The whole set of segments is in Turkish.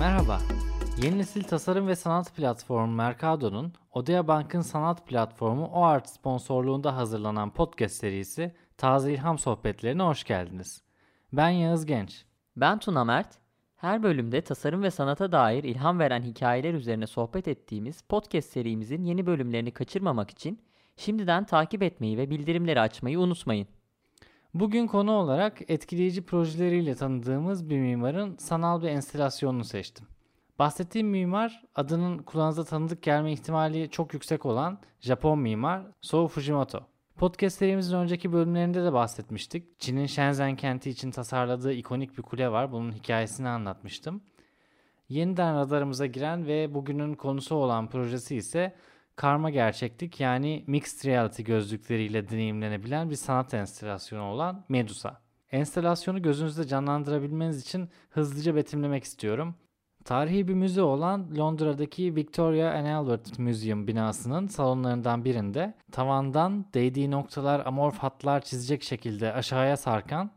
Merhaba. Yeni nesil tasarım ve sanat platformu Mercado'nun Odea Bank'ın sanat platformu OART sponsorluğunda hazırlanan podcast serisi Taze İlham Sohbetlerine hoş geldiniz. Ben Yağız Genç. Ben Tuna Mert. Her bölümde tasarım ve sanata dair ilham veren hikayeler üzerine sohbet ettiğimiz podcast serimizin yeni bölümlerini kaçırmamak için şimdiden takip etmeyi ve bildirimleri açmayı unutmayın. Bugün konu olarak etkileyici projeleriyle tanıdığımız bir mimarın sanal bir enstalasyonunu seçtim. Bahsettiğim mimar adının kulağınıza tanıdık gelme ihtimali çok yüksek olan Japon mimar Sou Fujimoto. Podcast serimizin önceki bölümlerinde de bahsetmiştik. Çin'in Shenzhen kenti için tasarladığı ikonik bir kule var. Bunun hikayesini anlatmıştım. Yeniden radarımıza giren ve bugünün konusu olan projesi ise karma gerçeklik yani mixed reality gözlükleriyle deneyimlenebilen bir sanat enstalasyonu olan Medusa. Enstalasyonu gözünüzde canlandırabilmeniz için hızlıca betimlemek istiyorum. Tarihi bir müze olan Londra'daki Victoria and Albert Museum binasının salonlarından birinde tavandan değdiği noktalar amorf hatlar çizecek şekilde aşağıya sarkan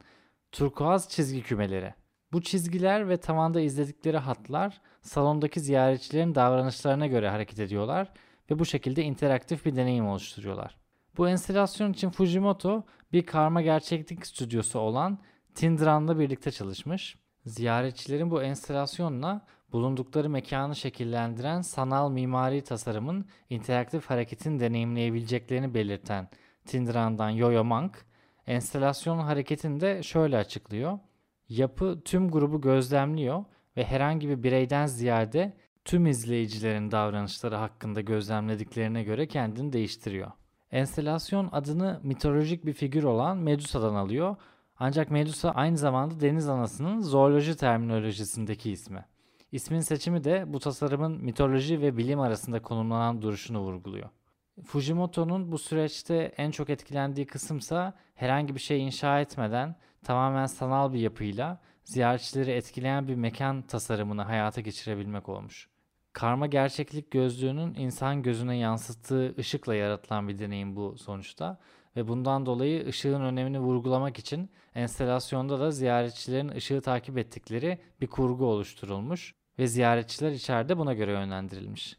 turkuaz çizgi kümeleri. Bu çizgiler ve tavanda izledikleri hatlar salondaki ziyaretçilerin davranışlarına göre hareket ediyorlar ve bu şekilde interaktif bir deneyim oluşturuyorlar. Bu enstalasyon için Fujimoto bir karma gerçeklik stüdyosu olan Tindran'la birlikte çalışmış. Ziyaretçilerin bu enstalasyonla bulundukları mekanı şekillendiren sanal mimari tasarımın interaktif hareketin deneyimleyebileceklerini belirten Tindran'dan Yoyo Monk, enstalasyon hareketini de şöyle açıklıyor. Yapı tüm grubu gözlemliyor ve herhangi bir bireyden ziyade tüm izleyicilerin davranışları hakkında gözlemlediklerine göre kendini değiştiriyor. Enstelasyon adını mitolojik bir figür olan Medusa'dan alıyor. Ancak Medusa aynı zamanda deniz anasının zooloji terminolojisindeki ismi. İsmin seçimi de bu tasarımın mitoloji ve bilim arasında konumlanan duruşunu vurguluyor. Fujimoto'nun bu süreçte en çok etkilendiği kısımsa herhangi bir şey inşa etmeden tamamen sanal bir yapıyla ziyaretçileri etkileyen bir mekan tasarımını hayata geçirebilmek olmuş. Karma gerçeklik gözlüğünün insan gözüne yansıttığı ışıkla yaratılan bir deneyim bu sonuçta ve bundan dolayı ışığın önemini vurgulamak için enstalasyonda da ziyaretçilerin ışığı takip ettikleri bir kurgu oluşturulmuş ve ziyaretçiler içeride buna göre yönlendirilmiş.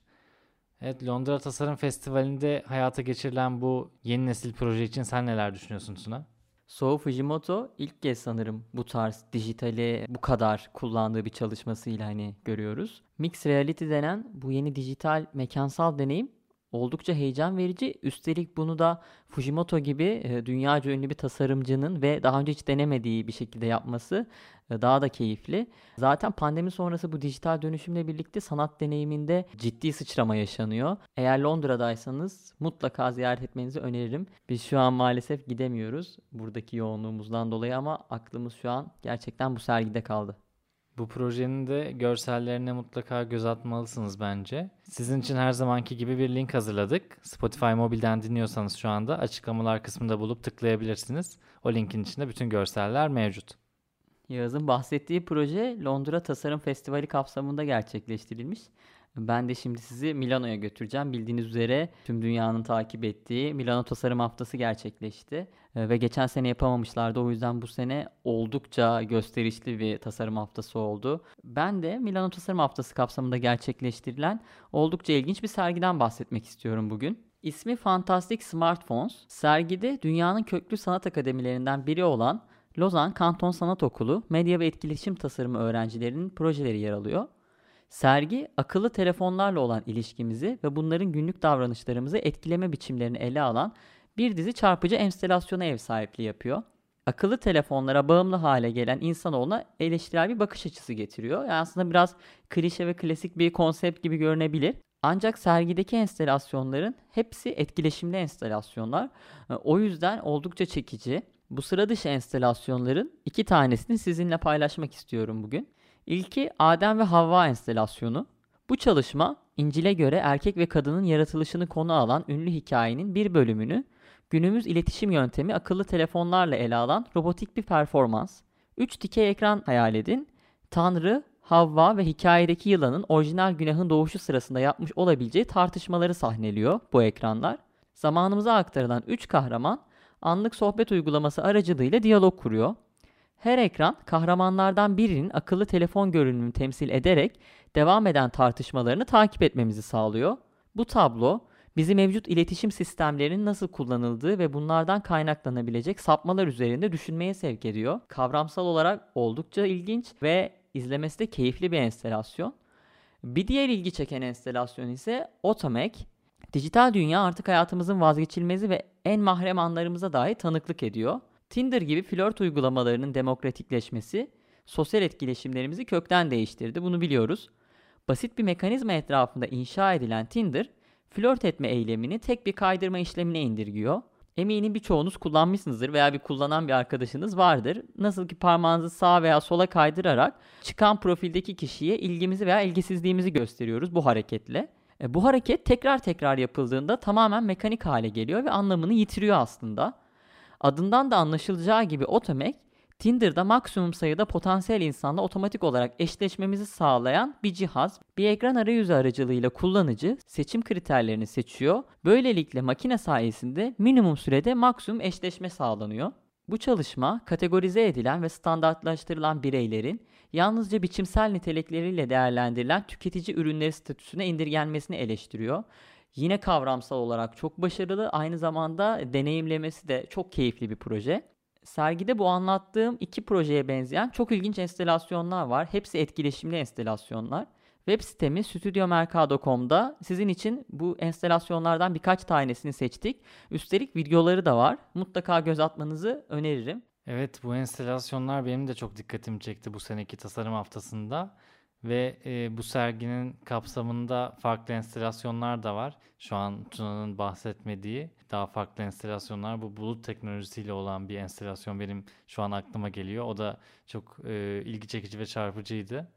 Evet Londra Tasarım Festivali'nde hayata geçirilen bu yeni nesil proje için sen neler düşünüyorsun Tuna? Sou Fujimoto ilk kez sanırım bu tarz dijitali bu kadar kullandığı bir çalışmasıyla hani görüyoruz. Mixed Reality denen bu yeni dijital mekansal deneyim oldukça heyecan verici. Üstelik bunu da Fujimoto gibi e, dünyaca ünlü bir tasarımcının ve daha önce hiç denemediği bir şekilde yapması e, daha da keyifli. Zaten pandemi sonrası bu dijital dönüşümle birlikte sanat deneyiminde ciddi sıçrama yaşanıyor. Eğer Londra'daysanız mutlaka ziyaret etmenizi öneririm. Biz şu an maalesef gidemiyoruz buradaki yoğunluğumuzdan dolayı ama aklımız şu an gerçekten bu sergide kaldı. Bu projenin de görsellerine mutlaka göz atmalısınız bence. Sizin için her zamanki gibi bir link hazırladık. Spotify mobilden dinliyorsanız şu anda açıklamalar kısmında bulup tıklayabilirsiniz. O linkin içinde bütün görseller mevcut. Yağız'ın bahsettiği proje Londra Tasarım Festivali kapsamında gerçekleştirilmiş. Ben de şimdi sizi Milano'ya götüreceğim. Bildiğiniz üzere tüm dünyanın takip ettiği Milano Tasarım Haftası gerçekleşti. Ee, ve geçen sene yapamamışlardı. O yüzden bu sene oldukça gösterişli bir tasarım haftası oldu. Ben de Milano Tasarım Haftası kapsamında gerçekleştirilen oldukça ilginç bir sergiden bahsetmek istiyorum bugün. İsmi Fantastic Smartphones. Sergide dünyanın köklü sanat akademilerinden biri olan Lozan Kanton Sanat Okulu medya ve etkileşim tasarımı öğrencilerinin projeleri yer alıyor. Sergi akıllı telefonlarla olan ilişkimizi ve bunların günlük davranışlarımızı etkileme biçimlerini ele alan bir dizi çarpıcı enstalasyona ev sahipliği yapıyor. Akıllı telefonlara bağımlı hale gelen insanoğluna eleştirel bir bakış açısı getiriyor. Yani aslında biraz klişe ve klasik bir konsept gibi görünebilir. Ancak sergideki enstalasyonların hepsi etkileşimli enstalasyonlar. O yüzden oldukça çekici. Bu sıra dışı enstalasyonların iki tanesini sizinle paylaşmak istiyorum bugün. İlki Adem ve Havva enstalasyonu. Bu çalışma İncil'e göre erkek ve kadının yaratılışını konu alan ünlü hikayenin bir bölümünü günümüz iletişim yöntemi akıllı telefonlarla ele alan robotik bir performans. 3 dikey ekran hayal edin. Tanrı, Havva ve hikayedeki yılanın orijinal günahın doğuşu sırasında yapmış olabileceği tartışmaları sahneliyor bu ekranlar. Zamanımıza aktarılan 3 kahraman anlık sohbet uygulaması aracılığıyla diyalog kuruyor. Her ekran kahramanlardan birinin akıllı telefon görünümünü temsil ederek devam eden tartışmalarını takip etmemizi sağlıyor. Bu tablo bizi mevcut iletişim sistemlerinin nasıl kullanıldığı ve bunlardan kaynaklanabilecek sapmalar üzerinde düşünmeye sevk ediyor. Kavramsal olarak oldukça ilginç ve izlemesi de keyifli bir enstelasyon. Bir diğer ilgi çeken enstelasyon ise Otomek. Dijital dünya artık hayatımızın vazgeçilmezi ve en mahrem anlarımıza dahi tanıklık ediyor. Tinder gibi flört uygulamalarının demokratikleşmesi sosyal etkileşimlerimizi kökten değiştirdi. Bunu biliyoruz. Basit bir mekanizma etrafında inşa edilen Tinder, flört etme eylemini tek bir kaydırma işlemine indirgiyor. Eminim birçoğunuz kullanmışsınızdır veya bir kullanan bir arkadaşınız vardır. Nasıl ki parmağınızı sağa veya sola kaydırarak çıkan profildeki kişiye ilgimizi veya ilgisizliğimizi gösteriyoruz bu hareketle. E, bu hareket tekrar tekrar yapıldığında tamamen mekanik hale geliyor ve anlamını yitiriyor aslında. Adından da anlaşılacağı gibi Otomek, Tinder'da maksimum sayıda potansiyel insanla otomatik olarak eşleşmemizi sağlayan bir cihaz. Bir ekran arayüzü aracılığıyla kullanıcı seçim kriterlerini seçiyor. Böylelikle makine sayesinde minimum sürede maksimum eşleşme sağlanıyor. Bu çalışma kategorize edilen ve standartlaştırılan bireylerin yalnızca biçimsel nitelikleriyle değerlendirilen tüketici ürünleri statüsüne indirgenmesini eleştiriyor. Yine kavramsal olarak çok başarılı, aynı zamanda deneyimlemesi de çok keyifli bir proje. Sergide bu anlattığım iki projeye benzeyen çok ilginç enstelasyonlar var. Hepsi etkileşimli enstelasyonlar. Web sitemiz studiomercado.com'da sizin için bu enstelasyonlardan birkaç tanesini seçtik. Üstelik videoları da var. Mutlaka göz atmanızı öneririm. Evet bu enstelasyonlar benim de çok dikkatimi çekti bu seneki tasarım haftasında. Ve e, bu serginin kapsamında farklı enstelasyonlar da var. Şu an Tuna'nın bahsetmediği daha farklı enstelasyonlar. Bu bulut teknolojisiyle olan bir enstelasyon benim şu an aklıma geliyor. O da çok e, ilgi çekici ve çarpıcıydı.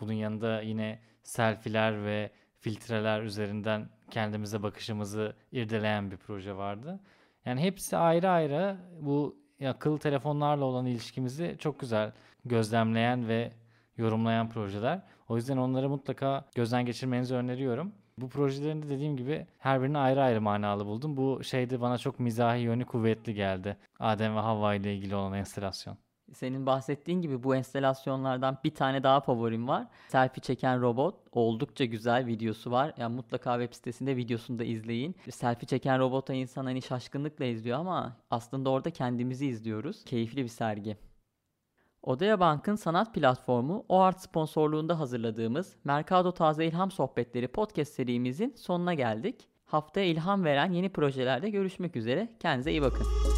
Bunun yanında yine selfiler ve filtreler üzerinden kendimize bakışımızı irdeleyen bir proje vardı. Yani hepsi ayrı ayrı bu akıllı telefonlarla olan ilişkimizi çok güzel gözlemleyen ve yorumlayan projeler. O yüzden onları mutlaka gözden geçirmenizi öneriyorum. Bu projelerin de dediğim gibi her birini ayrı ayrı manalı buldum. Bu şeyde bana çok mizahi yönü kuvvetli geldi. Adem ve Havva ile ilgili olan enstelasyon. Senin bahsettiğin gibi bu enstelasyonlardan bir tane daha favorim var. Selfie çeken robot. Oldukça güzel videosu var. Yani mutlaka web sitesinde videosunu da izleyin. Selfie çeken robota insan hani şaşkınlıkla izliyor ama aslında orada kendimizi izliyoruz. Keyifli bir sergi. Odea Bank'ın sanat platformu OART sponsorluğunda hazırladığımız Mercado Taze İlham Sohbetleri podcast serimizin sonuna geldik. Haftaya ilham veren yeni projelerde görüşmek üzere. Kendinize iyi bakın.